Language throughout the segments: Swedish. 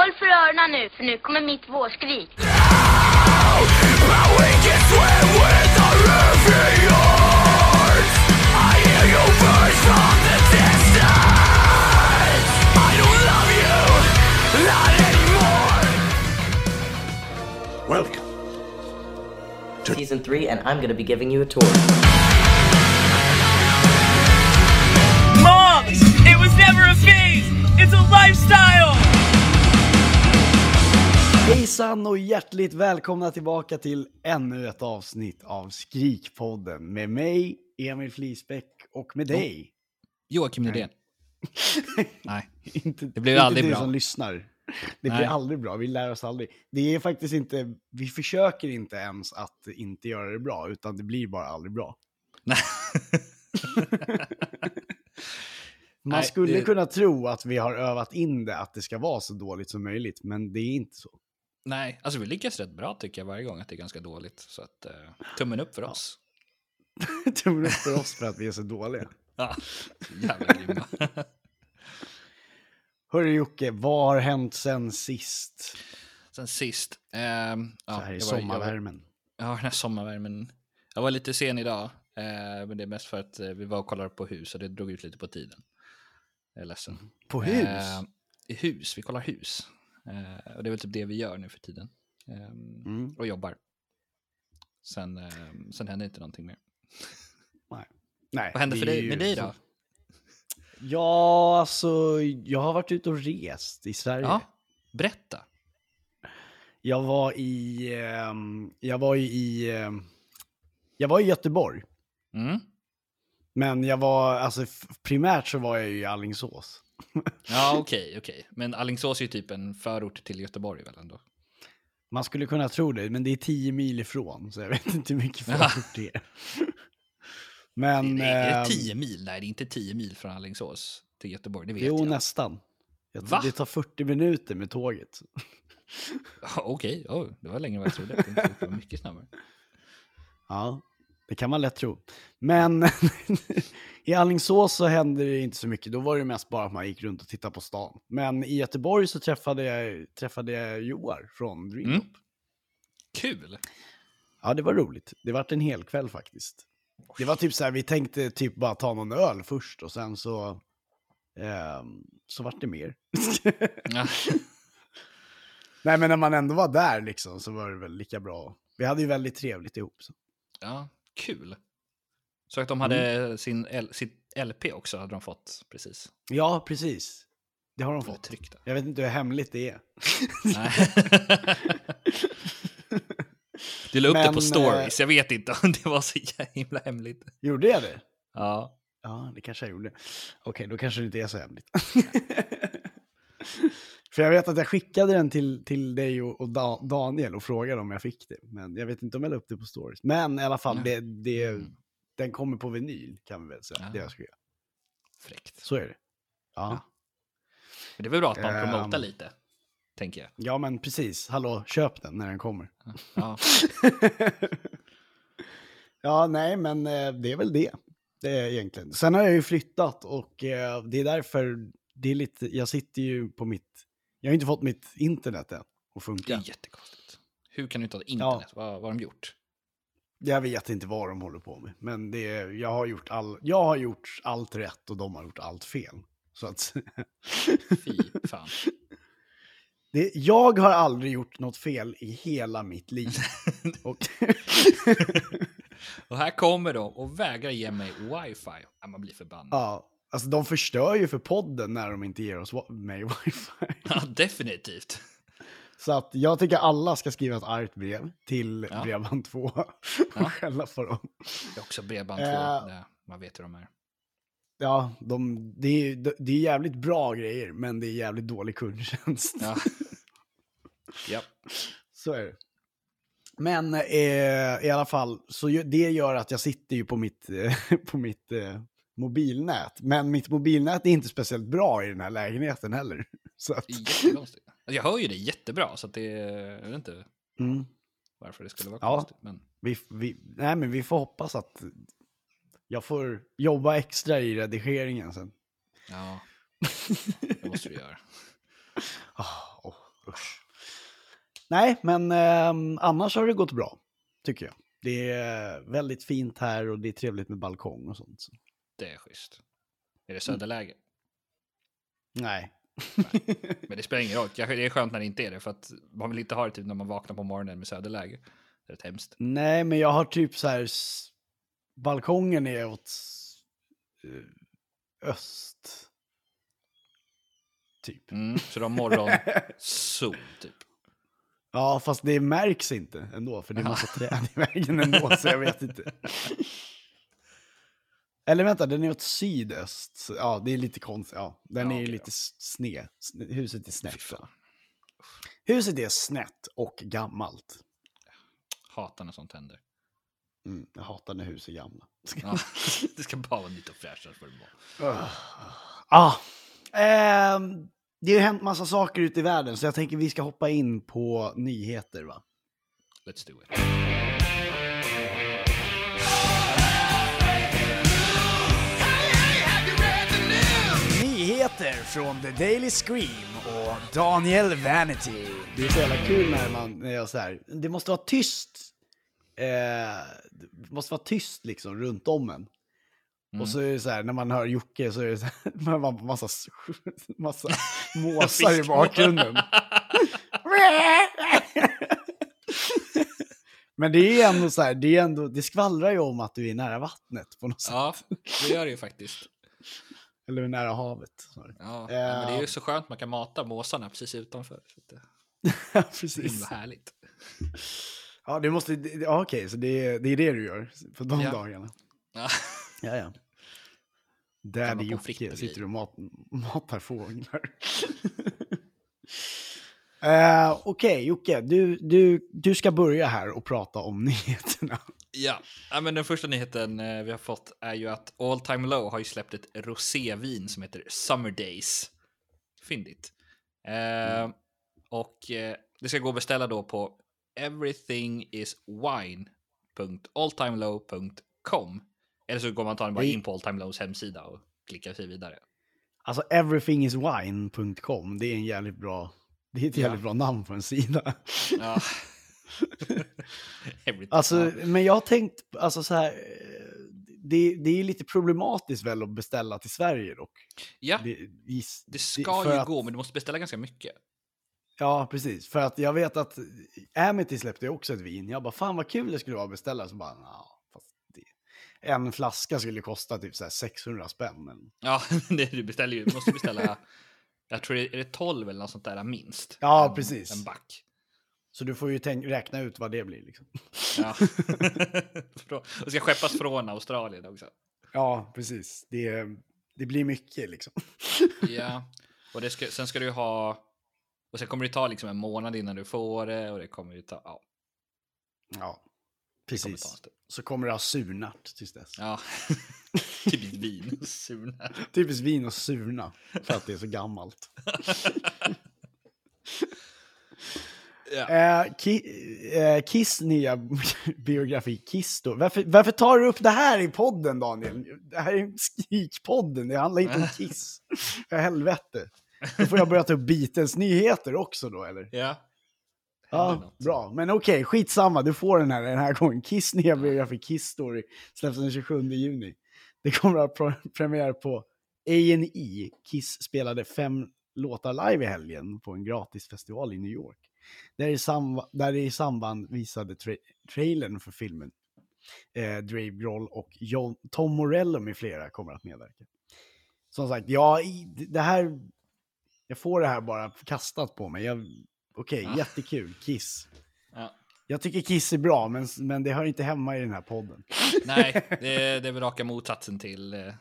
Håll för öronen nu, för nu kommer mitt vårskrik. Welcome. season three, and I'm gonna be giving you a tour. Moms! It was never a phase! It's a lifestyle! Hejsan och hjärtligt välkomna tillbaka till ännu ett avsnitt av Skrikpodden med mig, Emil Flisbäck och med dig. Joakim Nydén. Nej. inte, Det blir inte aldrig du bra. som lyssnar. Det Nej. blir aldrig bra, vi lär oss aldrig. Det är faktiskt inte, vi försöker inte ens att inte göra det bra, utan det blir bara aldrig bra. Nej. Man Nej, skulle det- kunna tro att vi har övat in det, att det ska vara så dåligt som möjligt, men det är inte så. Nej, alltså vi lyckas rätt bra tycker jag varje gång att det är ganska dåligt. Så att, eh, tummen upp för oss. Tummen upp för oss för att vi är så dåliga. Ja, jävla grymma. Hörru Jocke, vad har hänt sen sist? Sen sist. ehm, ja, så här i jag var- sommarvärmen. Ja, den här sommarvärmen. Jag var lite sen idag, eh, men det är mest för att eh, vi var och kollade på hus och det drog ut lite på tiden. Jag är ledsen. På hus? Eh, hus, vi kollar hus. Eh, och det är väl typ det vi gör nu för tiden. Ehm, Mm. Och jobbar. Sen, eh, sen händer inte någonting mer. Nej, Vad händer för dig, med dig då? Ja, alltså jag har varit ute och rest i Sverige. Ja, berätta. Jag var i, ehm, jag var i, ehm, jag var i Göteborg. Mm. Men jag var, alltså primärt så var jag ju i Alingsås. Ja, okej, okej. Men Alingsås är ju typ en förort till Göteborg väl ändå? Man skulle kunna tro det, men det är 10 mil ifrån, så jag vet inte hur mycket förort det är. Men... det är ehm, 10 mil? Nej, det är inte 10 mil från Alingsås till Göteborg, det vet Jo, jag. nästan. Jag Va? Det tar 40 minuter med tåget. Okej, oh, det var längre än vad jag trodde. Det var mycket snabbare. Ja, det kan man lätt tro. Men i Alingsås så hände det inte så mycket. Då var det mest bara att man gick runt och tittade på stan. Men i Göteborg så träffade jag, träffade jag Joar från Dreamtop. Mm. Kul! Ja, det var roligt. Det var en hel kväll faktiskt. Det var typ så här, vi tänkte typ bara ta någon öl först och sen så, ehm, så vart det mer. Ja, Nej, men när man ändå var där liksom så var det väl lika bra. Vi hade ju väldigt trevligt ihop. Så. ja kul. Så att de hade sin L- sitt LP också, hade de fått precis. Ja, precis. Det har de Det fått. tryggt. Jag vet inte hur hemligt det är. Du la upp det Men, på stories, jag vet inte om det var så himla hemligt. Gjorde jag det? Ja, Ja, det kanske jag gjorde. Okej, då kanske det inte är så hemligt. För jag vet att jag skickade den till, till dig och, och da, Daniel och frågade om jag fick det. Men jag vet inte om jag la upp det på stories. Men i alla fall, Ja. det, det, den kommer på vinyl kan vi väl säga. Ja. Det jag ska göra. fräckt. Så är det. Ja. Men det är väl bra att man promotar Ehm. lite, tänker jag. ja, men precis. Hallå, köp den när den kommer. Ja. ja, nej, men eh, det är väl det. Det är egentligen. Sen har jag ju flyttat och eh, det är därför det är lite, jag sitter ju på mitt, jag har inte fått mitt internet än att Det funka. är jättekonstigt. Hur kan du inte ha internet? Vad, vad har de gjort? Jag vet inte vad de håller på med, men det är, jag, har gjort all, jag har gjort allt rätt och de har gjort allt fel. Så att, Fy fan. det, jag har aldrig gjort något fel i hela mitt liv. och, Och här kommer de och vägrar ge mig wifi. Ja, man blir förbannad. ja, alltså de förstör ju för podden när de inte ger oss mig wifi. Ja, definitivt. Så att jag tycker alla ska skriva ett argt brev till Ja. Bredband2 och Ja. skälla på dem. Det är också Bredband 2. Eh. Man vet hur de är. Ja, de, det, är, det är jävligt bra grejer, men det är jävligt dålig kundtjänst. Ja. ja. Så är det. Men eh, i alla fall, så det gör att jag sitter ju på mitt, eh, på mitt eh, mobilnät. Men mitt mobilnät är inte speciellt bra i den här lägenheten heller. Så att, är jättekonstigt. Alltså, Jag hör ju det jättebra, så det jag vet inte mm, varför det skulle vara Ja. konstigt. Men vi, vi, nej, men vi får hoppas att jag får jobba extra i redigeringen sen. ja, det måste du göra. Ah, åh. nej, men eh, annars har det gått bra, tycker jag. Det är väldigt fint här och det är trevligt med balkong och sånt. Det är schysst. Är det söderläge? Nej. Men det spelar ingen roll. Det är skönt när det inte är det, för att man vill inte ha det typ när man vaknar på morgonen med söderläge. Det är rätt hemskt. Nej, men jag har typ så här... Balkongen är åt eh, öst. Typ. Mm, så du har morgonsol typ. Ja, fast det märks inte ändå, för det är massa träd i vägen ändå, så jag vet inte. Eller vänta, den är åt sydöst. Ja, det är lite konstigt. Ja, den Ja, är lite s- sned. Sne- Huset är snett. Huset är snett och gammalt. Hatar när sånt händer. Mm, jag hatar när hus är gamla. Ja, det ska bara vara nytt och fräscht. vara. Ja, ehm, det har hänt massa saker ute i världen, så jag tänker vi ska hoppa in på nyheter, va? Let's do it. Från The Daily Scream och Daniel Vanity. Det är så jävla kul när man, när jag så här, det måste vara tyst. Eh, det måste vara tyst liksom runt om en. Och så är det så här, när man hör Jocke så är det så här, man har massa, massa måsar i bakgrunden. Men det är ändå så här, det, är ändå, det skvallrar ju om att du är nära vattnet på något sätt. Ja, det gör det ju faktiskt. Eller nära havet. Ja, Eh. ja, men det är ju så skönt man kan mata måsarna precis utanför. Det precis. himla härligt. Ja, det måste, ja, okej, så det är, det är det du gör på de Ja. dagarna. Ja. Ja, ja. Daddy Jocke sitter och mat, matar fåglar. uh, okej, Jocke, du, du, du ska börja här och prata om nyheterna. Ja. ja, men den första nyheten eh, vi har fått är ju att All Time Low har ju släppt ett rosévin som heter Summer Days. Fyndigt. Eh, Och eh, det ska gå att beställa då på everythingiswine.alltimelow.com. Eller så går man tar bara in på All Time Lows hemsida och klickar sig vidare. Alltså, everythingiswine.com, det är en jävligt bra, det är ett Ja. jävligt bra namn på en sida. Ja. Alltså, men jag har tänkt, alltså så här, eh, det, det är lite problematiskt väl att beställa till Sverige dock. ja, Det, i- det ska ju att- gå, men du måste beställa ganska mycket. Ja, precis. För att jag vet att Amity släppte ju också ett vin. Jag bara, fan vad kul det skulle vara att beställa. Så bara, det... En flaska skulle kosta typ så här 600 spänn. Men... Ja, det, du beställer ju, du måste beställa, jag tror det är det 12 eller något sånt där minst. Ja, en, precis. En back. Så du får ju räkna ut vad det blir liksom. Ja. Och ska skeppas från Australien också. Ja, precis. Det, det blir mycket liksom. Ja, och det ska, sen ska du ha, och sen kommer det ta liksom en månad innan du får det och det kommer ju ta, ja, Ja, det kommer ta precis. Så kommer det ha surnat tills dess. Ja, typiskt vin, surna. Typiskt vin och surna. För att det är så gammalt. Ja. Eh, Ki- eh, Kiss nya biografi, Kiss då. Varför, varför tar du upp det här i podden, Daniel? Det här är Skrikpodden, det handlar inte om Kiss. För helvete. Då får jag börja ta upp Beatles nyheter också då, eller? Ja. Ja, något. bra. Men okej, skitsamma. Du får den här den här gången. Kiss nya biografi, Kiss Story, släpps den 27 juni. Det kommer att ha premiär på A&E. Kiss spelade fem låtar live i helgen på en gratisfestival i New York. Där i, sam- där i samband visade tra- trailern för filmen. Eh, Dave Grohl och John- Tom Morello med flera kommer att medverka. Som sagt, ja, i- det här... Jag får det här bara kastat på mig. Jag, Okej, Ja. jättekul. Kiss. Ja. Jag tycker Kiss är bra, men, men det hör inte hemma i den här podden. Nej, det är, det är väl raka motsatsen till... eh,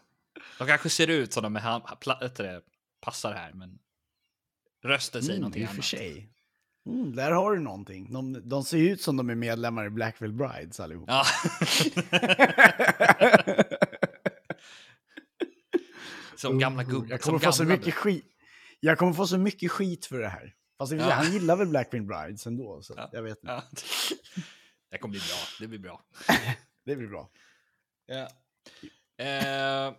De kanske ser ut som de är, passar här, men rösten säger Mm, någonting I och för annat. sig. Mm, där har du någonting. De, de ser ut som de är medlemmar i Blackville Brides allihop. Ja. som gamla gubbar. Jag kommer få så mycket skit. Jag kommer få så mycket skit för det här. Fast Ja. han gillar väl Blackville Brides ändå, så Ja. jag vet inte. Ja. Det kommer bli bra. Det blir bra. Det blir bra. Ja. Eh,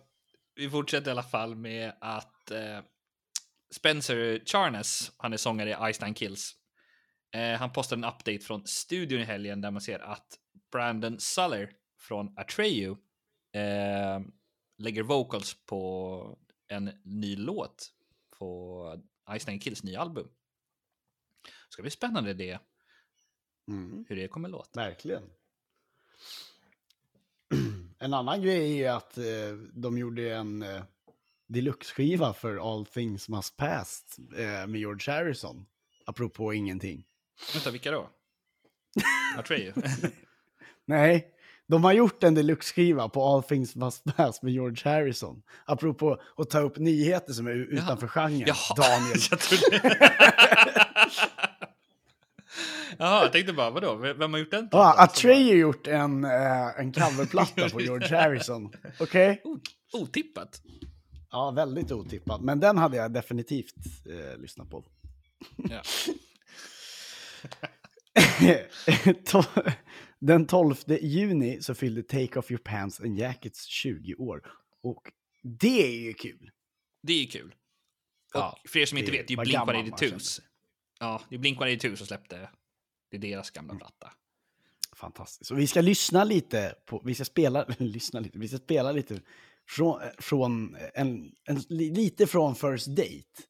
vi fortsätter i alla fall med att eh, Spencer Charnes, han är sångare i Nine Kills, Eh, han postade en update från studion i helgen där man ser att Brandon Suller från Atreyu eh, lägger vocals på en ny låt på Ice Nine Kills nya album. Ska bli spännande det, Mm, hur det kommer låta. verkligen. En annan grej är att eh, de gjorde en eh, deluxe-skiva för All Things Must Pass eh, med George Harrison. Apropå ingenting. Vänta, vilka då? Atreyu? Nej, de har gjort en deluxe-skiva på All Things Must Pass med George Harrison. Apropå att ta upp nyheter som är Jaha. utanför genren. Jaha, Daniel. jag trodde... Jaha, jag tänkte bara, vadå? Vem har gjort den? Ja, plattan? Atreyu har gjort en, eh, en coverplatta på George Harrison. Okej? O- Otippat. Ja, väldigt otippat. Men den hade jag definitivt eh, lyssnat på. Ja. Den 12 juni så fyllde Take Off Your Pants and Jackets 20 år. Och det är ju kul. Det är ju kul. Och Ja, för er som inte vet, det är Blink gammal man 182. Ja, det är Blink 182 som släppte. Det är deras Mm. gamla platta. Fantastiskt. Och vi ska lyssna lite på, vi ska spela, lyssna lite, vi ska spela lite från, från en, en, lite från First Date.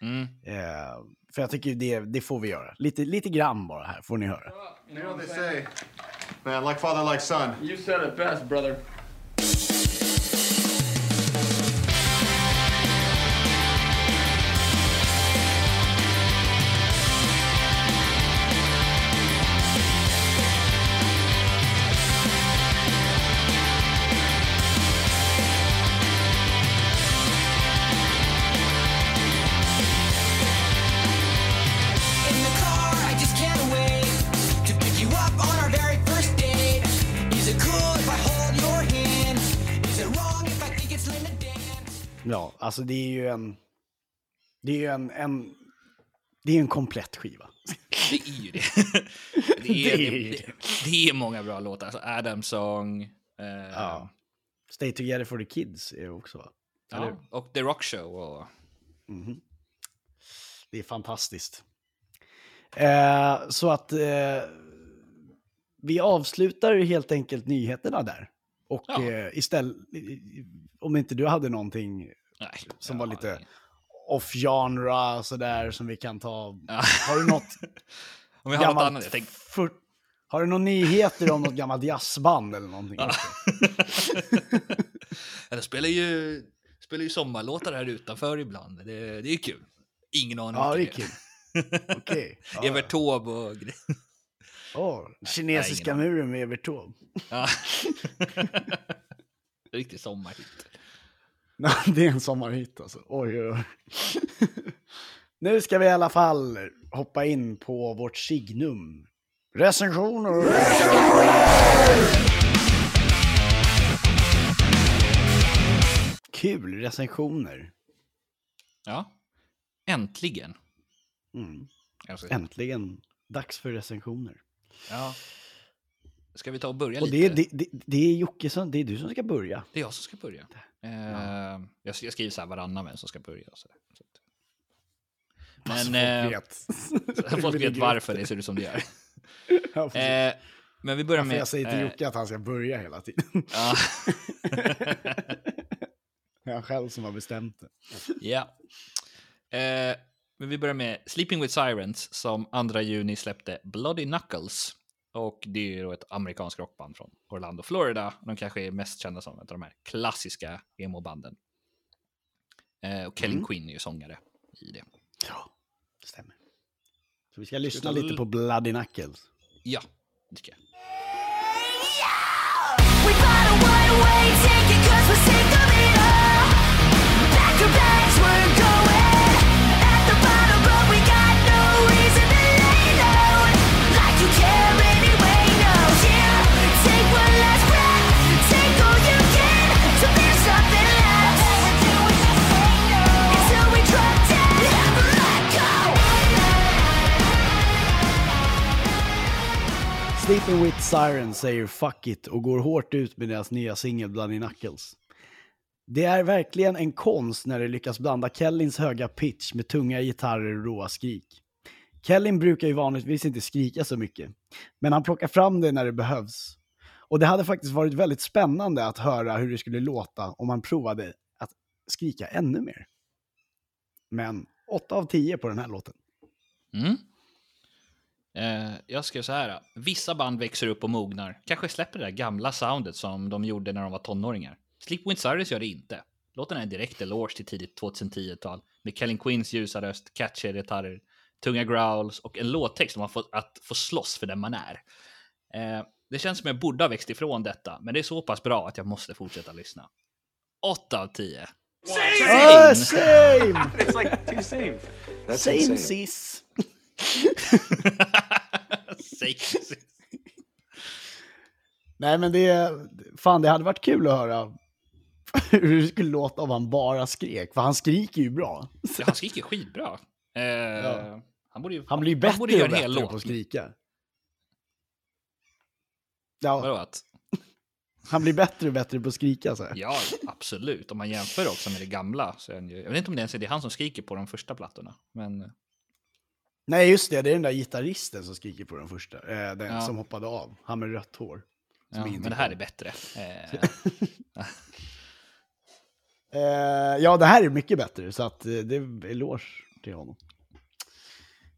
Mm. Eh, för jag tycker det, det får vi göra. Lite, lite grann bara här får ni höra. You know what they say, man, like father, like son. You said it best, brother. Alltså det är ju en, det är ju en, en, det är en komplett skiva. Det är ju det. Det Det är, är det, det, det är många bra låtar. Alltså Adam Song. Eh, Ja. Stay Together for the Kids är också va? Eller ja, och The Rock Show. Och, Det är fantastiskt. Eh, så att eh, vi avslutar helt enkelt nyheterna där. Och Ja. eh, istället, om inte du hade någonting nej, som ja, var lite off-genre sådär som vi kan ta. Ja. Har du något Om vi har något annat. För, har du några nyheter om något gammalt jazzband eller någonting? jag spelar ju, spelar ju sommarlåtar här utanför ibland. Det, det är kul. Ingen aning Ja, det är kul. Okej. Ja, Evert Taube och grejer. Åh, kinesiska Nej, muren med Evert Taube. Ja. Riktig sommarhit. Det är en sommarhit alltså. Oj, oj, oj. nu ska vi i alla fall hoppa in på vårt signum. Recensioner! Kul, recensioner. Ja. Äntligen. Mm. Äntligen dags för recensioner. ja. Ska vi ta och börja Och lite? det, det, det, är Jocke som, det är du som ska börja. Det är jag som ska börja. Eh, jag, jag skriver så här varannan vem som ska börja. Så att- Alltså, Men folk eh, vet. folk vet varför det ser ut som det gör. Ja. Eh, men vi börjar med... jag säger till Jocke att han ska börja hela tiden. ja. Det är han själv som har bestämt det. Ja. Men vi börjar med Sleeping with Sirens som 2 juni släppte Bloody Knuckles. Och det är ju då ett amerikanskt rockband från Orlando, Florida. De kanske är mest kända som ett av de här klassiska emo-banden. Eh, och Kellen Mm. Quinn är ju sångare i det. Ja, det stämmer. Så vi ska lyssna ta lite på Bloody Knuckles. Ja, det tycker jag. Sleeping with Sirens säger fuck it och går hårt ut med deras nya singel Bloody Knuckles. Det är verkligen en konst när det lyckas blanda Kellins höga pitch med tunga gitarrer och råa skrik. Kellin brukar ju vanligtvis inte skrika så mycket, men han plockar fram det när det behövs. Och det hade faktiskt varit väldigt spännande att höra hur det skulle låta om han provade att skrika ännu mer. Men 8 av 10 på den här låten. Mm. Eh, jag skrev så här. Vissa band växer upp och mognar. Kanske släpper det där gamla soundet som de gjorde när de var tonåringar. Sleepwind Cyrus gör det inte. Låten är en direkt eloge till tidigt 2010-tal med Kellen Quinns ljusa röst, catchiga gitarrer, tunga growls och en låttext om att få, att få slåss för den man är. Eh, det känns som jag borde ha växt ifrån detta, men det är så pass bra att jag måste fortsätta lyssna. 8 av 10. Ah, same! It's like two same. That's Same insane. sis! Nej men det, fan det hade varit kul att höra hur det skulle låta om han bara skrek, för han skriker ju bra. Ja, han skriker skitbra. Eh, Han borde ju... Han blir ju bättre och en hel bättre låt. på att skrika. Ja, Vadå att? han blir bättre och bättre på att skrika så. Ja, absolut. Om man jämför också med det gamla. Så är ju, jag vet inte om det ens är det han som skriker på de första plattorna. Men Nej just det, det är den där gitarristen som skriker på den första. Eh, den Ja. som hoppade av, han med rött hår. Ja, men det här är bättre. Eh, Eh, ja, det här är mycket bättre, så att eh, det är eloge till honom.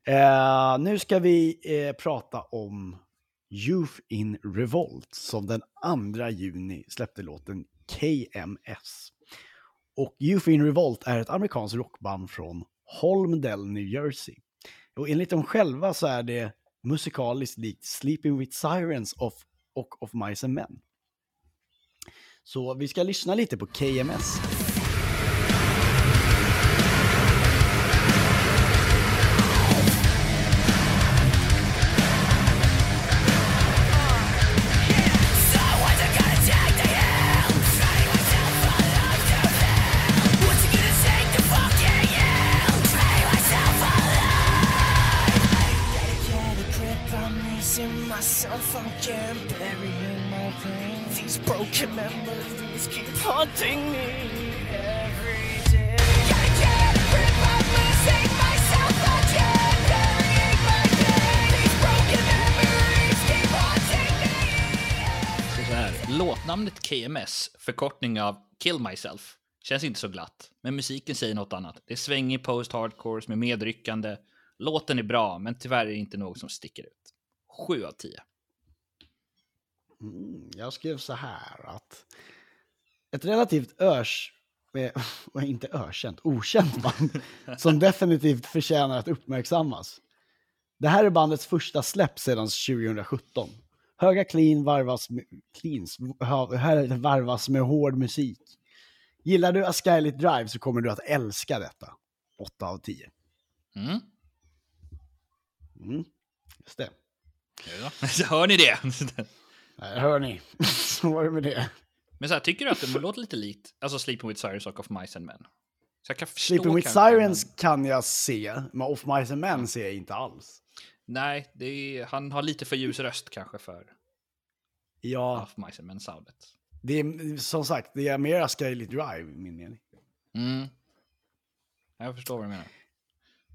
Eh, nu ska vi prata om Youth in Revolt som den 2 juni släppte låten KMS. Och Youth in Revolt är ett amerikanskt rockband från Holmdel, New Jersey. Och enligt dem själva så är det musikaliskt likt Sleeping with Sirens of, och Of Mice and Men. Så vi ska lyssna lite på KMS. KMS, förkortning av Kill Myself, känns inte så glatt. Men musiken säger något annat. Det är svängig post-hardcore med medryckande. Låten är bra, men tyvärr är det inte något som sticker ut. 7 av 10. Mm, jag skrev så här att ett relativt örs, eh, inte ökänt, okänt band som definitivt förtjänar att uppmärksammas. Det här är bandets första släpp sedan 2017. Höga clean varvas med, cleans, hö- varvas med hård musik. Gillar du A Skylit Drive så kommer du att älska detta. 8 av 10. Mm. Mm, just det. Ja. Så hör ni det? Där hör ni. så var det med det. Men så här, tycker du att det låter lite likt, alltså Sleeping with Cyrus och Of Mice and Men? Så jag kan förstå Sleeping with Sirens men- kan jag se, men Off Mice and Men ser jag inte alls. Nej, det är, han har lite för ljus röst kanske för Ja, Of Mice and Men-soundet. det är som sagt, det är mera Skylit Drive i min mening. Mm. Jag förstår vad du menar.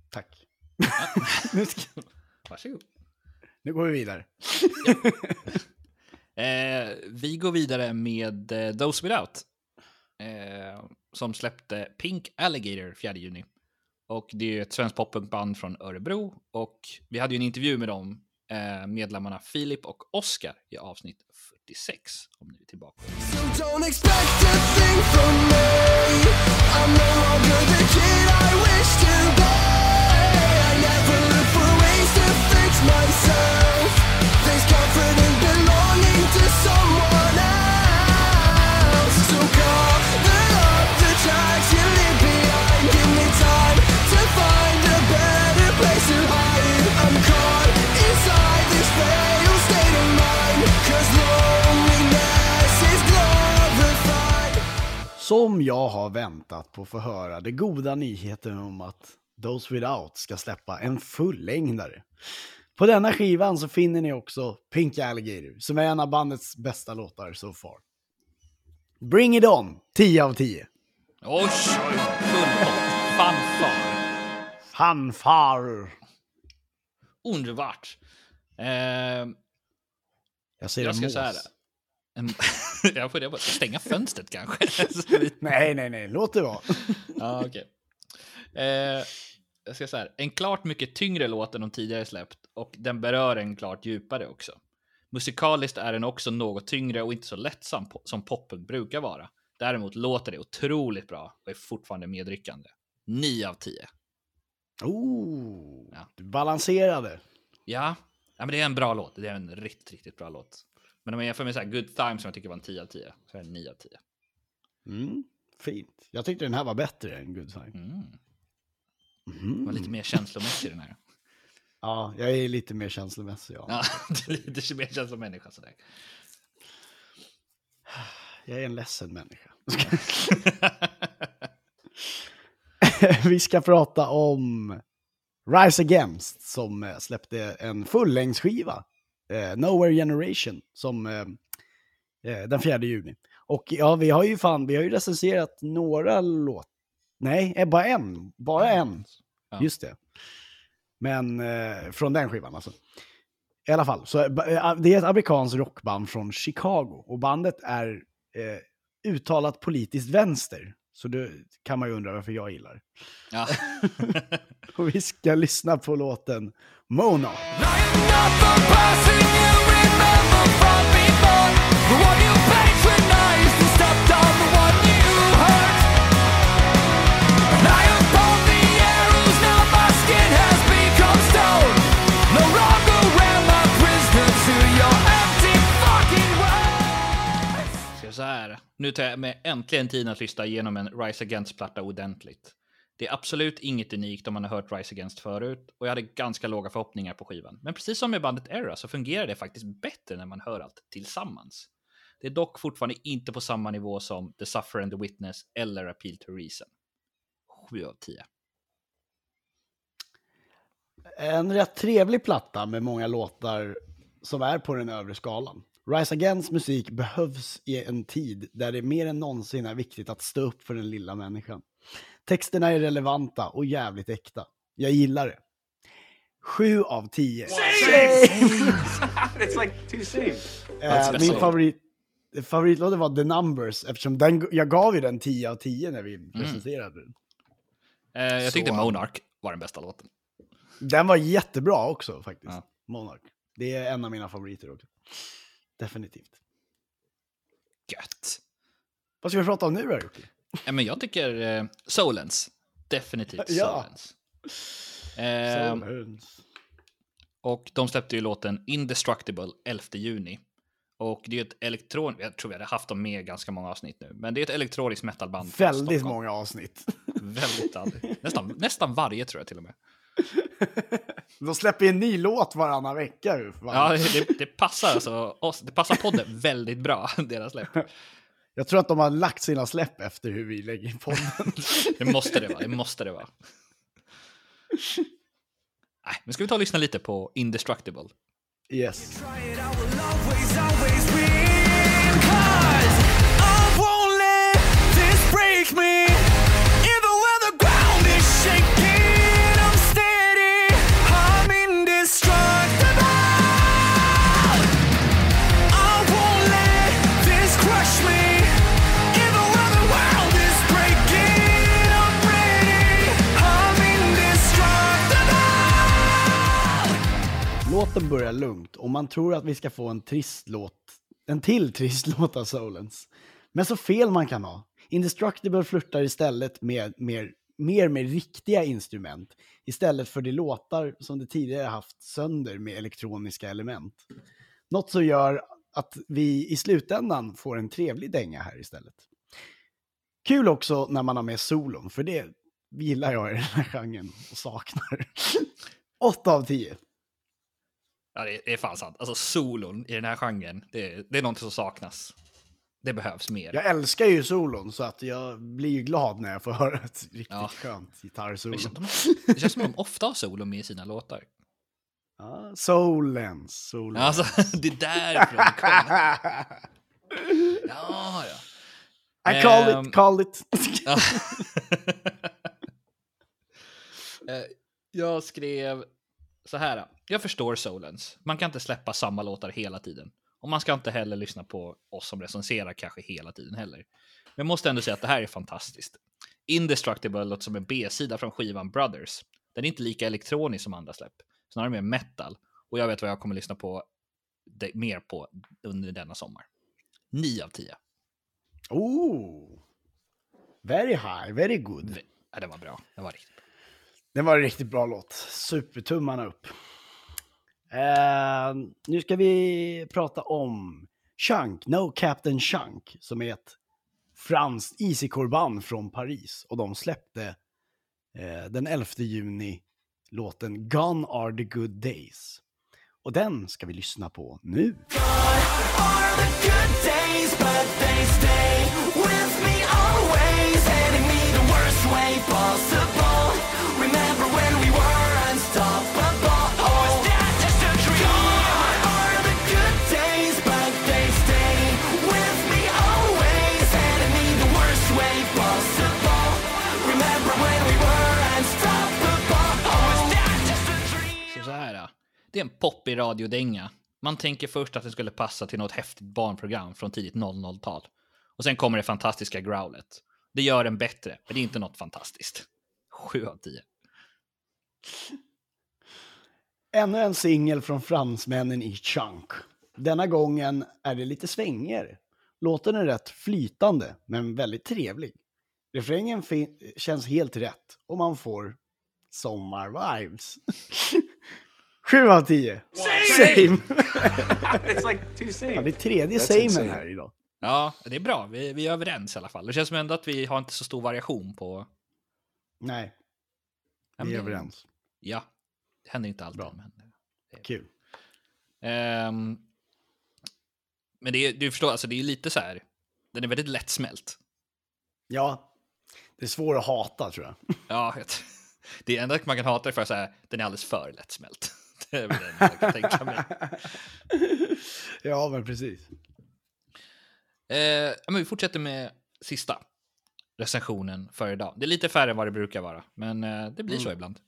Tack. nu, ska, Varsågod. nu går vi vidare. Eh, vi går vidare med eh, Those Without. Eh, som släppte Pink Alligator 4 juni. Och det är ett svenskt poppunkband från Örebro. Och vi hade ju en intervju med dem, eh, medlemmarna Filip och Oskar i avsnitt 46. Om ni är tillbaka. So don't expect a thing from me. I'm no longer the kid I wish to be. I never look for ways to fix myself. There's comfort in belonging to someone else. Som jag har väntat på att få höra det goda nyheten om att Those Without ska släppa en fullängdare. På denna skivan så finner ni också Pink Alligator, som är en av bandets bästa låtar so far. Bring it on! 10 av 10. Oj, oj, pott. Fanfar. Fanfar! underbart. Eh, Jag ser jag en ska mås. jag får det på stänga fönstret kanske. Nej, nej, nej, låt det vara. ja, okej. Eh, jag ska säga här. En klart mycket tyngre låt än de tidigare släppt och den berör en klart djupare också. Musikaliskt är den också något tyngre och inte så lättsam po- som poppunk brukar vara. Däremot låter det otroligt bra och är fortfarande medryckande. 9 av 10. Oh, Ja. du balanserade. Ja, ja men det är en bra låt. Det är en riktigt, riktigt bra låt. Men om jag jämför med så här Good Time som jag tycker var en 10 av 10 så är det en 9 av 10. Mm, fint. Jag tyckte den här var bättre än Good Time. Mm. Mhm. Den var lite mer känslomässig den här. Ja, jag är lite mer känslomässig. Ja. Ja, du är lite mer känslomänniska sådär. Jag är en ledsen människa. Vi ska prata om Rise Against som släppte en fullängdsskiva. Eh, Nowhere Generation som eh, eh, den 4 juni. Och ja, vi har ju fan, vi har ju recenserat några låt. Nej, eh, bara en. Bara en. Ja. Just det. Men eh, från den skivan alltså. I alla fall, så eh, det är ett amerikanskt rockband från Chicago och bandet är eh, uttalat politiskt vänster. Så det kan man ju undra varför jag gillar. Ja. Och vi ska lyssna på låten Mona. Så här. Nu tar jag mig äntligen tiden att lyssna igenom en Rise Against-platta ordentligt. Det är absolut inget unikt om man har hört Rise Against förut och jag hade ganska låga förhoppningar på skivan. Men precis som med bandet Era så fungerar det faktiskt bättre när man hör allt tillsammans. Det är dock fortfarande inte på samma nivå som The Suffer and the Witness eller Appeal to Reason. 7 av 10. En rätt trevlig platta med många låtar som är på den övre skalan. Rise Against musik behövs i en tid där det mer än någonsin är viktigt att stå upp för den lilla människan. Texterna är relevanta och jävligt äkta. Jag gillar det. Sju av tio. it's like two same. Eh, That's min favorit, favoritlåt var The Numbers eftersom den, jag gav ju den 10 av 10 när vi presenterade den. Eh, jag tyckte Så- Monarch var den bästa låten. Den var jättebra också faktiskt. Ja. Monarch. Det är en av mina favoriter också. Definitivt. Gött. Vad ska vi prata om nu då? Ja, men jag tycker eh, Solens. Definitivt Ja. Solens. Eh, Solhöns. och de släppte ju låten Indestructible 11 juni. Och det är ett elektron... Jag tror vi hade haft dem med ganska många avsnitt nu. Men det är ett elektroniskt metalband. Väldigt många avsnitt. Väldigt aldrig. Nästan, nästan varje tror jag till och med. De släpper en ny låt varannan vecka. Ja, det, det passar alltså oss, det passar podden väldigt bra, deras släpp. Jag tror att de har lagt sina släpp efter hur vi lägger in podden. Det måste det vara, det måste det vara. Nej, men ska vi ta och lyssna lite på Indestructible? yes. Låten börjar lugnt och man tror att vi ska få en trist låt, en till trist låt av Solens. Men så fel man kan ha. Indestructible flörtar istället med mer, mer med riktiga instrument istället för de låtar som det tidigare haft sönder med elektroniska element. Något som gör att vi i slutändan får en trevlig dänga här istället. Kul också när man har med solon, för det gillar jag i den här genren och saknar. 8 av 10. Ja, det är, det är fan sant. Alltså solon i den här genren, det, det är något som saknas. Det behövs mer. Jag älskar ju solon så att jag blir ju glad när jag får höra ett riktigt Ja. skönt det, gitarrsolo. känns, de, det känns som de ofta har solon med i sina låtar. Ja, Solens, Solens. Alltså, det är därifrån det kommer. Ja, ja. I call Ehm, it, call it. Eh, jag skrev så här. Jag förstår Solens. Man kan inte släppa samma låtar hela tiden. Och man ska inte heller lyssna på oss som recenserar kanske hela tiden heller. Men jag måste ändå säga att det här är fantastiskt. Indestructible låter som en B-sida från skivan Brothers. Den är inte lika elektronisk som andra släpp, snarare mer metal. Och jag vet vad jag kommer lyssna på det, mer på under denna sommar. 9 av 10. Oh! Very high, very good. Ja, det var bra. Det var riktigt bra. Det var en riktigt bra låt. Supertummarna upp. Eh, nu ska vi prata om Chunk, No Captain Chunk, som är ett franskt easycore-band från Paris. Och de släppte eh, den 11 juni låten Gone are the good days. Och den ska vi lyssna på nu. Det är en poppig radiodänga. Man tänker först att den skulle passa till något häftigt barnprogram från tidigt 00-tal. Och sen kommer det fantastiska growlet. Det gör den bättre, men det är inte något fantastiskt. 7 av 10. Ännu en singel från fransmännen i Chunk. Denna gången är det lite svänger. Låten är rätt flytande, men väldigt trevlig. Refrängen känns helt rätt och man får sommarvibes. Sju av tio. Same! It's like two same. Ja, det är tredje samen här idag. Ja, det är bra. Vi, vi är överens i alla fall. Det känns som ändå att vi har inte så stor variation på... Nej, vi är överens. Ja, det händer inte alltid. Bra. Men, Kul. Ehm, men det är, du förstår, alltså det är lite så här. Den är väldigt lättsmält. Ja, det är svårt att hata tror jag. Ja, det enda man kan hata är för att säga den är alldeles för lättsmält. Det är väl det jag kan tänka mig. ja, men precis. Eh, men vi fortsätter med sista recensionen för idag. Det är lite färre än vad det brukar vara, men eh, det blir så ibland.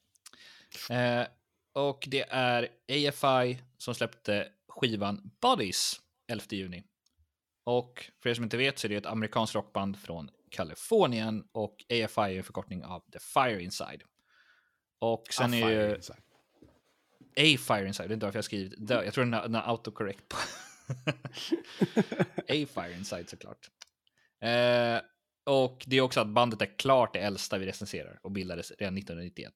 Eh, och det är AFI som släppte skivan Bodies 11 juni. Och för er som inte vet så är det ett amerikanskt rockband från Kalifornien och AFI är en förkortning av The Fire Inside. Och sen Ah, är ju inside. A Fire Inside, det är inte varför jag skrivit. The, jag tror den är, autocorrect på. A Fire Inside såklart. Eh, och det är också att bandet är klart det äldsta vi recenserar och bildades redan 1991.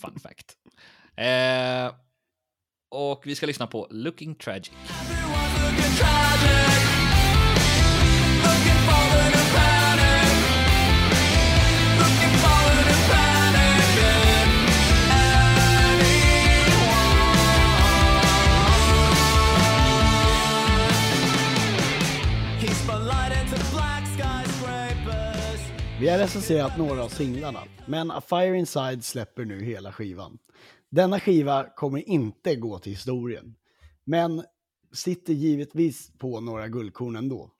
Fun fact. Eh, och vi ska lyssna på Looking Tragic. Vi har recenserat några av singlarna, men A Fire Inside släpper nu hela skivan. Denna skiva kommer inte gå till historien, men sitter givetvis på några guldkorn ändå.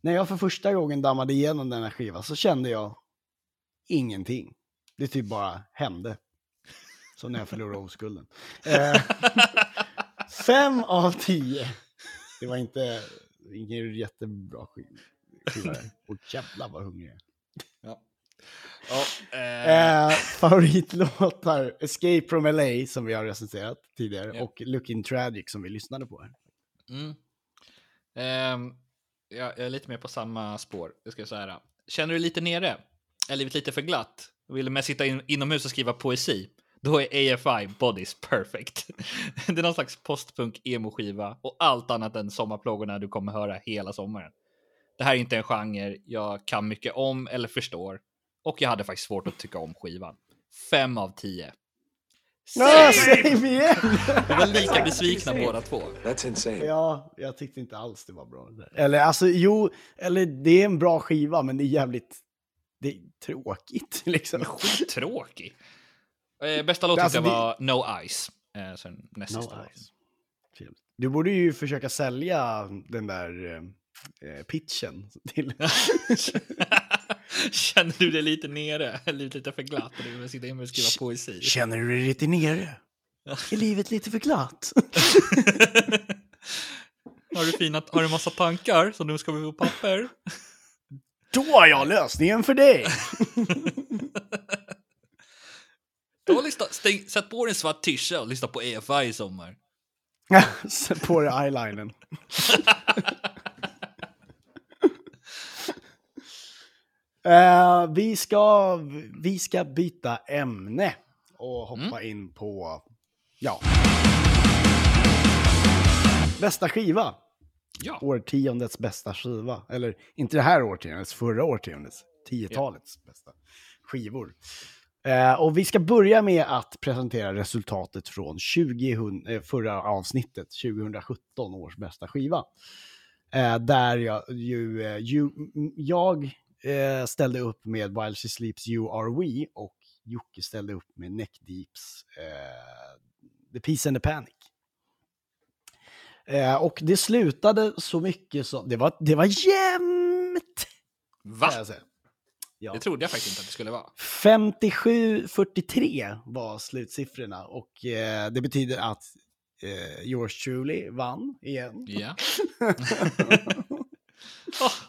När jag för första gången dammade igenom denna skiva så kände jag ingenting. Det typ bara hände. Som när jag förlorade oskulden. Eh, fem av tio. Det var inte ingen jättebra skiva. Och jävlar vad hungrig jag är. Ja, eh, Eh, favoritlåtar Escape from LA som vi har recenserat tidigare Ja. och Looking Tragic som vi lyssnade på. Mm. Ehm, jag, är lite mer på samma spår. Jag ska säga. Känner du lite nere? Är livet lite för glatt? Vill du mest sitta in, inomhus och skriva poesi? Då är AFI Bodies perfect. Det är någon slags postpunk emo-skiva och allt annat än sommarplågorna du kommer höra hela sommaren. Det här är inte en genre jag kan mycket om eller förstår och jag hade faktiskt svårt att tycka om skivan. Fem av tio. Ah, same igen! Vi var lika besvikna båda två. That's insane. ja, jag tyckte inte alls det var bra. Eller alltså, jo, eller det är en bra skiva, men det är jävligt det är tråkigt liksom. Skittråkig. Eh, bästa låten Alltså, det- var No Ice. Eh, sen näst No eyes. Trevligt. Du borde ju försöka sälja den där eh, pitchen till... Känner du dig lite nere? Lite för glatt? Och du vill sitta inne och skriva poesi? Känner du dig lite nere? Är livet lite för glatt? Har du, fina, har du massa tankar som nu ska vi på papper? Då har jag lösningen för dig! Då lyssna, stäng, sätt på dig en svart tisha och lyssna på EFI i sommar. Sätt på dig eyelinern. Eh, vi, ska, vi ska byta ämne och hoppa in på, ja. Bästa skiva. Ja. Årtiondets bästa skiva. Eller inte det här årtiondets, förra årtiondets. Tiotalets bästa skivor. Eh, och vi ska börja med att presentera resultatet från 2000, eh, förra avsnittet, 2017 års bästa skiva. Eh, där jag, ju, ju, jag eh, ställde upp med While She Sleeps You Are We och Jocke ställde upp med Neck Deeps eh, The Peace and the Panic. Eh, och det slutade så mycket som, det var, det var jämnt! Va? Ja. Det trodde jag faktiskt inte att det skulle vara. 57-43 var slutsiffrorna och eh, det betyder att eh, yours truly vann igen. Ja.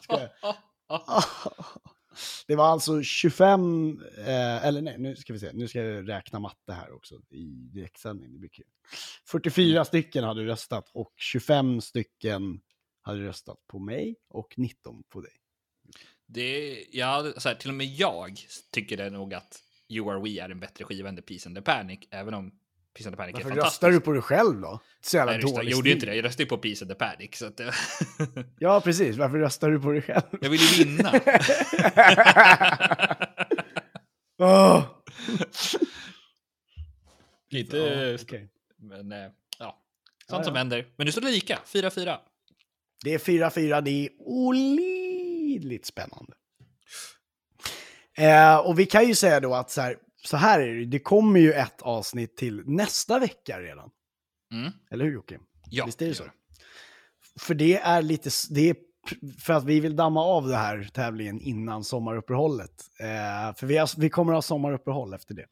Jag- Det var alltså 25, eh, eller nej, nu ska vi se, nu ska jag räkna matte här också i direktsändning. Det blir kul. 44 stycken hade röstat och 25 stycken hade röstat på mig och 19 på dig. Det, ja, så här, till och med jag tycker det nog att You Are We är en bättre skiva än The Peace and the Panic, även om Peace and the Panic Varför är fantastisk. röstar du på dig själv då? Så jävla Nej, jag gjorde ju inte det. Jag röstade ju på Peace and the Panic. Så att, Ja, precis. Varför röstar du på dig själv? jag vill ju vinna. Åh! inte, Ja, okej. men eh, ja. Sånt Ja, ja. som händer. Men nu står det lika. 4-4. Det är 4-4, det är olidligt spännande. Eh, och vi kan ju säga då att så här, så här är det, det kommer ju ett avsnitt till nästa vecka redan. Mm. Eller hur Jocke? Ja, Visst är det det så? gör För det är lite, det är för att vi vill damma av det här tävlingen innan sommaruppehållet. Eh, för vi, har, vi kommer ha sommaruppehåll efter det.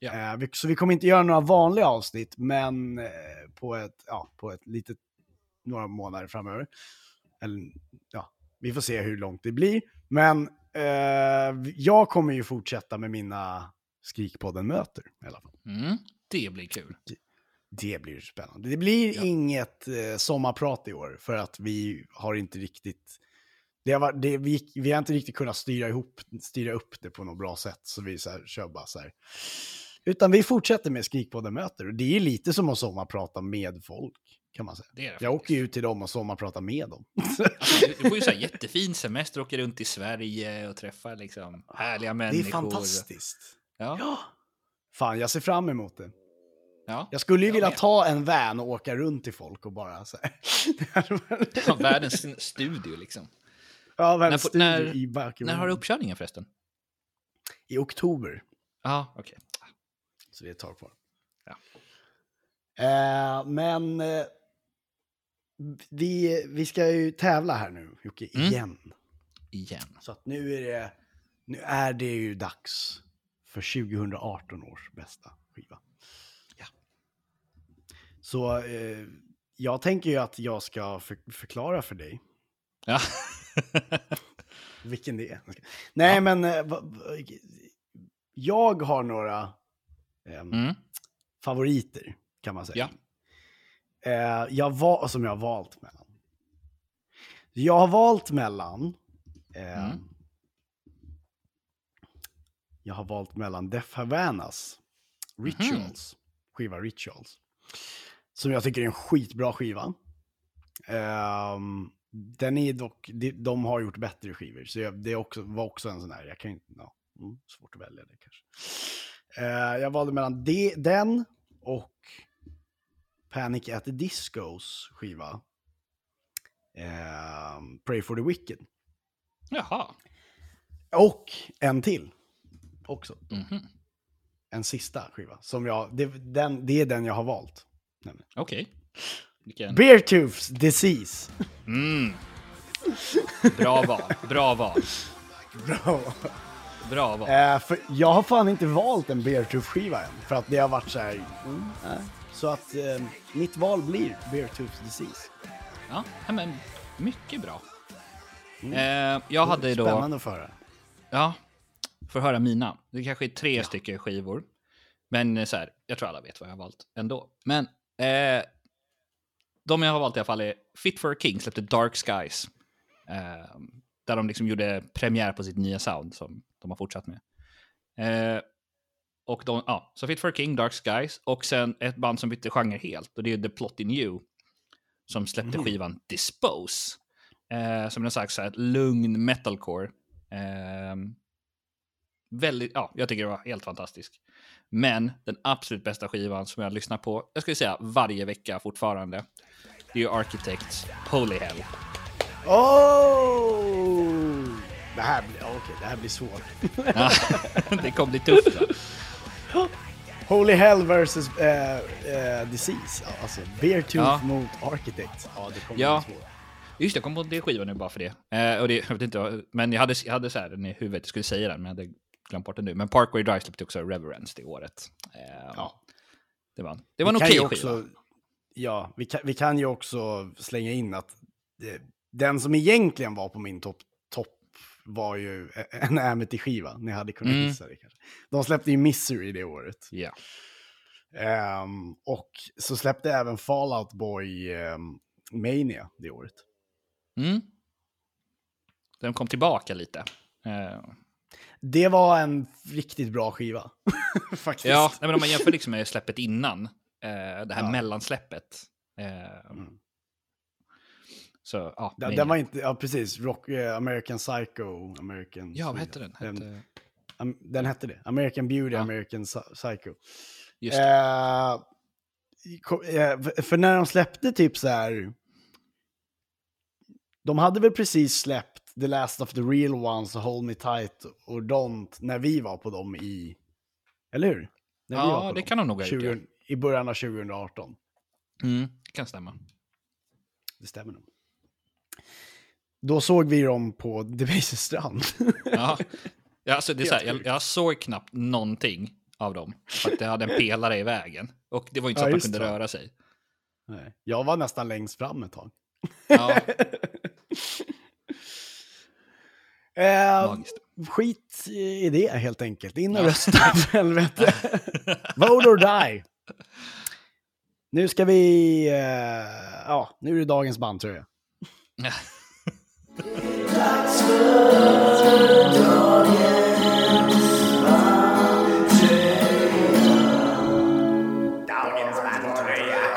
Ja. Eh, vi, så vi kommer inte göra några vanliga avsnitt, men eh, på ett, ja, på ett litet, några månader framöver. Eller, ja, vi får se hur långt det blir. Men eh, jag kommer ju fortsätta med mina Skrikpodden-möter i alla fall. Mm. Det blir kul. Det blir spännande. Det blir Ja. inget eh, sommarprat i år för att vi har inte riktigt... Det har varit, det, vi, vi har inte riktigt kunnat styra, ihop, styra upp det på något bra sätt. Så vi så här, kör bara så här. Utan vi fortsätter med Skrikpodden-möter. Och det är lite som att sommarprata med folk, kan man säga. Det det Jag åker ju ut till dem och sommarpratar med dem. Alltså, du, får ju så här jättefin semester, åker runt i Sverige och träffar liksom härliga det människor. är fantastiskt. Ja. Ja. Fan, jag ser fram emot det. ja. Jag skulle ju Jag vilja med. ta en van och åka runt till folk och bara så här. Världens studio liksom. ja, När världens får- studio när- i Barkerby. När har du uppkörningen förresten? I oktober. Ja, okej. Så det är ett tag kvar. Ja. Eh, men eh, vi, vi ska ju tävla här nu, Jocke, Mm. igen. Igen. Så att nu är det, nu är det ju dags för 2018 års bästa skiva. Ja. Så eh, jag tänker ju att jag ska för, förklara för dig Ja. vilken det är. Nej, men eh, jag har några ehm, Mm. favoriter, kan man säga. Ja. Eh, jag var, som jag har valt mellan. Jag har valt mellan... Eh, Mm. Jag har valt mellan Def Havanas Rituals, skiva Rituals. Som jag tycker är en skitbra skiva. Ehm, den är dock, de, de har gjort bättre skivor, så jag, det också, var också en sån här, jag kan inte, ja, mm, svårt att välja det kanske. Eh, jag valde mellan de, den och Panic at the Discos skiva. Ehm, Pray for the Wicked. Jaha. Och en till också. Mhm. En sista skiva. Som jag, det, den, det är den jag har valt. Okej. Vilken... Beartooths Disease. Mm. Bra val. Bra val. Bra. Bra val. Eh, för jag har fan inte valt en Beartooth-skiva än. För att det har varit så här... Mm. Så att eh, mitt val blir Beartooth Disease. Ja, men mycket bra. Eh, jag hade då... Spännande att föra. Ja, för höra mina. Det kanske är tre stycken skivor. Men eh, så här, jag tror alla vet vad jag har valt ändå. Men eh, de jag har valt i alla fall är Fit for a King släppte Dark Skies. Eh, där de liksom gjorde premiär på sitt nya sound som de har fortsatt med. Eh, och de, ja, så Fit for a King, Dark Skies och sen ett band som bytte genre helt och det är The Plot in You som släppte skivan Dispose. Eh, som en slags så här, lugn metalcore. Eh, väldigt, ja, jag tycker det var helt fantastisk. Men den absolut bästa skivan som jag lyssnar på, jag skulle säga varje vecka fortfarande, det är ju Architects Holy Hell. Oh! Det här blir, okej, det här blir svårt. Ja, det kommer bli tufft. va? Holy Hell versus eh, eh, Disease. Alltså Beartooth Ja. mot Architect. Ja, det kommer Ja. bli svårt. Just det, jag kom på det skivan nu bara för det. Eh, och det jag vet inte, men jag hade, jag hade så här den i huvudet, jag skulle säga den, men jag hade glömt bort den nu. Men Parkway Drive släppte också Reverence det året. Eh, Ja. Det var, det var en Vi okej ju skiva. Ja, vi kan, vi kan ju också slänga in att eh, den som egentligen var på min topp topp var ju en Amity-skiva. Ni hade kunnat Mm. gissa det kanske. De släppte ju Misery det året. Ja. Ehm, och så släppte även Fallout Boy ehm, Mania det året. Mm. Den kom tillbaka lite. Eh, Det var en riktigt bra skiva. Faktiskt. ja, nej, men om man jämför liksom med släppet innan, eh, det här Ja. mellansläppet. Eh, Mm. Så, ja. Den, den var inte, ja precis, Rock, eh, American Psycho, American... Ja, vad hette den? Den, Hette... den hette det. American Beauty, Ja. American Psy- Psycho. Just. Eh, eh, för- för när de släppte typ så här... De hade väl precis släppt The Last of the Real Ones och Hold Me Tight och Don't när vi var på dem i... Eller hur? När Ja, det kan de nog ha gjort, 20, I början av 2018. Mm, det kan stämma. Det stämmer nog. Då såg vi dem på Debaser strand. Ja. Ja, alltså, det är så här, jag, jag såg knappt någonting av dem. För att det hade en pelare i vägen. Och det var inte så Ja, att man kunde det. röra sig. Nej. Jag var nästan längst fram ett tag. Ja, Eh, skit i det helt enkelt. In och rösta för helvete. Vote or die. Nu ska vi... Eh, ja, nu är det dagens band tror jag.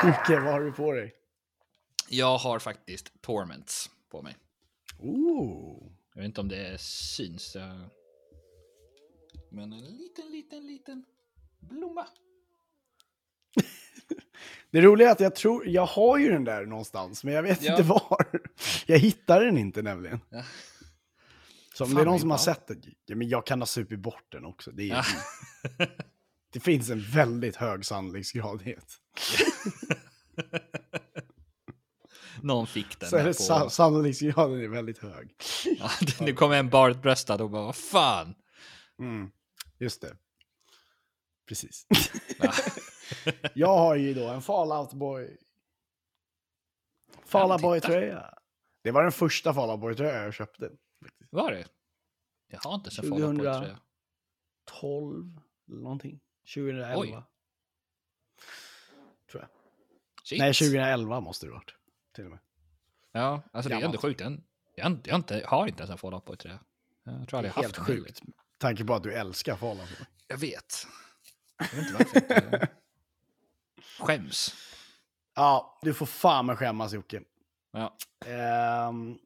Okej, vad har du på dig? Jag har faktiskt Torments på mig. Ooh. Jag vet inte om det syns. jag- Men en liten, liten, liten blomma. Det roliga är att jag tror, jag har ju den där någonstans, men jag vet Ja. inte var. Jag hittar den inte nämligen. Ja. Så om Fan, det är någon som har bra. sett den, ja, men jag kan ha supit bort den också. Det, är, Ja. det finns en väldigt hög sannolikhetsgradhet. Någon fick den Så är det på... sa- sannolikhetsgraden är väldigt hög. Ja, nu kommer en barbröstad och bara vad fan. Mm, just det. Precis. Ja. jag har ju då en Fallout Boy. Fallout. Boy-tröja. Det var den första Fallout Boy-tröja jag köpte. Var det? Jag har inte så Fallout Boy 2000. tror jag. 12 eller någonting. 2011. Oj. Tror jag. Shit. Nej, 2011 måste det varit. Till och med. Ja, alltså det är ändå sjukt. Jag, jag, jag, inte, jag har inte ens en Fallout Boy 3. Jag tror aldrig jag Helt haft heller. sjukt. Tanke på att du älskar Fallout Boy. Jag vet. Jag vet inte varför inte skäms. Ja, du får fan med skämmas Jocke. Ja. Ehm,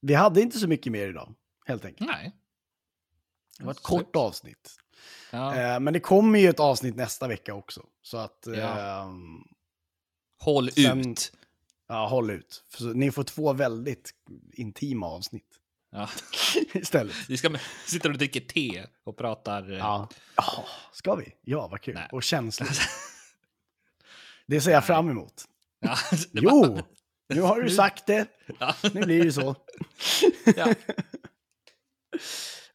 vi hade inte så mycket mer idag, helt enkelt. Nej. Det var ett Slut. kort avsnitt. Ja. Ehm, men det kommer ju ett avsnitt nästa vecka också. Så att, Ja. ehm, Håll sen- ut. Ja, håll ut. För ni får två väldigt intima avsnitt Ja. istället. Vi ska sitta och dricka te och pratar. eh, Ja. ja, ska vi? Ja, vad kul. Nej. Och känsligt. Det ser jag fram emot. Ja, Jo, nu har du sagt det. Ja. Nu blir det så. Ja.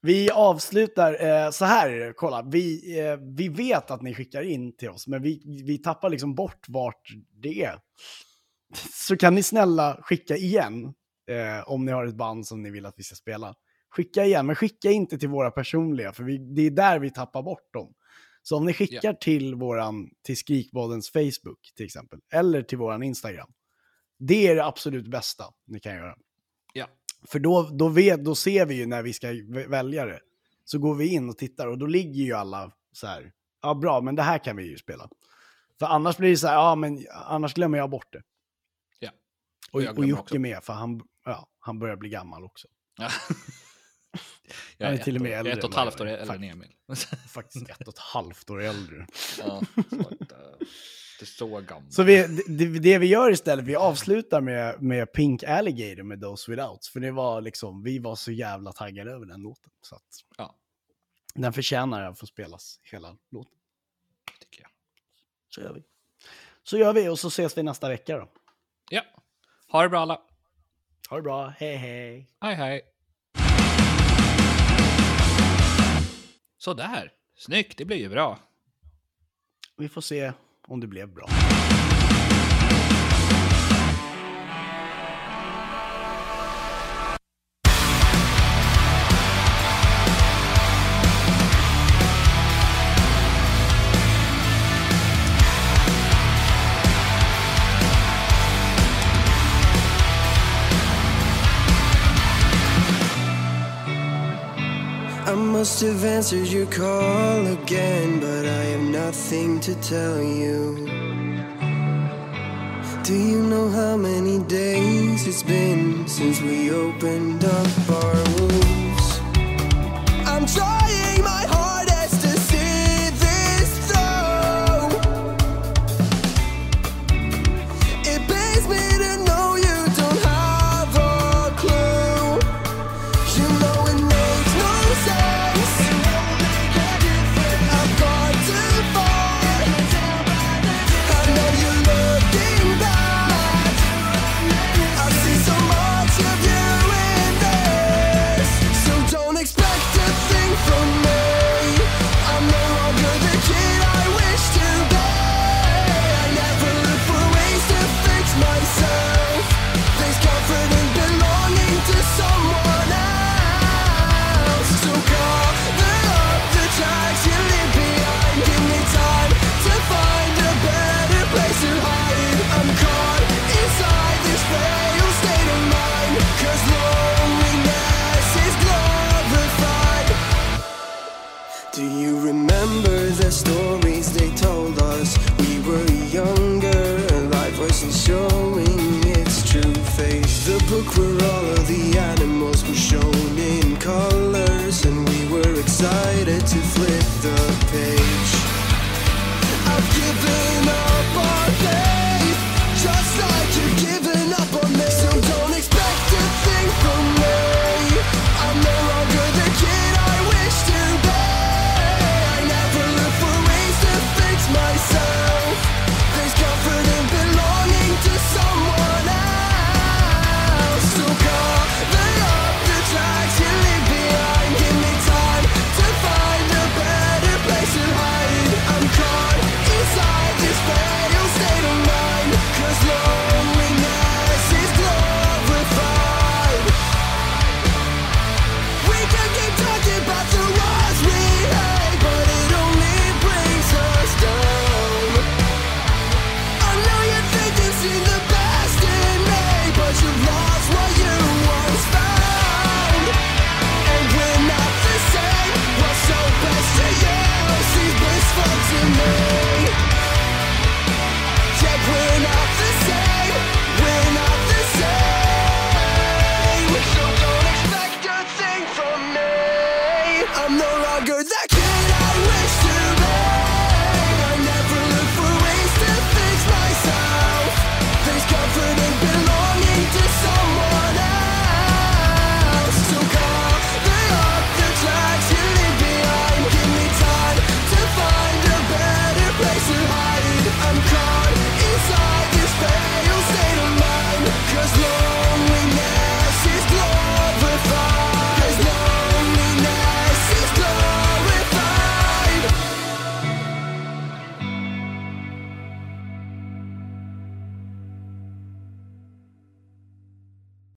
Vi avslutar eh, så här, kolla. Vi, eh, vi vet att ni skickar in till oss, men vi, vi tappar liksom bort vart det är. Så kan ni snälla skicka igen, eh, om ni har ett band som ni vill att vi ska spela. Skicka igen, men skicka inte till våra personliga, för vi, det är där vi tappar bort dem. Så om ni skickar till våran, till Skrikbollens Facebook till exempel, eller till våran Instagram. Det är det absolut bästa ni kan göra. Ja. För då, då, vet, då ser vi ju när vi ska välja det. Så går vi in och tittar och då ligger ju alla så här, ja bra, men det här kan vi ju spela. För annars blir det så här, ja men annars glömmer jag bort det. Och, jag och Jocke med, för han, ja, han börjar bli gammal också. Ja. Han är ett till och med äldre Ett och ett halvt år jag är. äldre än Emil. Faktiskt ett och ett halvt år äldre. ja, så det är så gammalt. Så vi, det, det vi gör istället, vi avslutar med, med Pink Alligator med Those Without. För det var liksom, vi var så jävla taggade över den låten. Så att Ja, den förtjänar att få spelas hela låten. tycker jag. Så gör vi. Så gör vi och så ses vi nästa vecka då. Ja. Ha det bra alla. Ha det bra, hej hej. Hej hej. Sådär. Snyggt, det blir ju bra. Vi får se om det blev bra. Must have answered your call again, but I have nothing to tell you. Do you know how many days it's been since we opened up our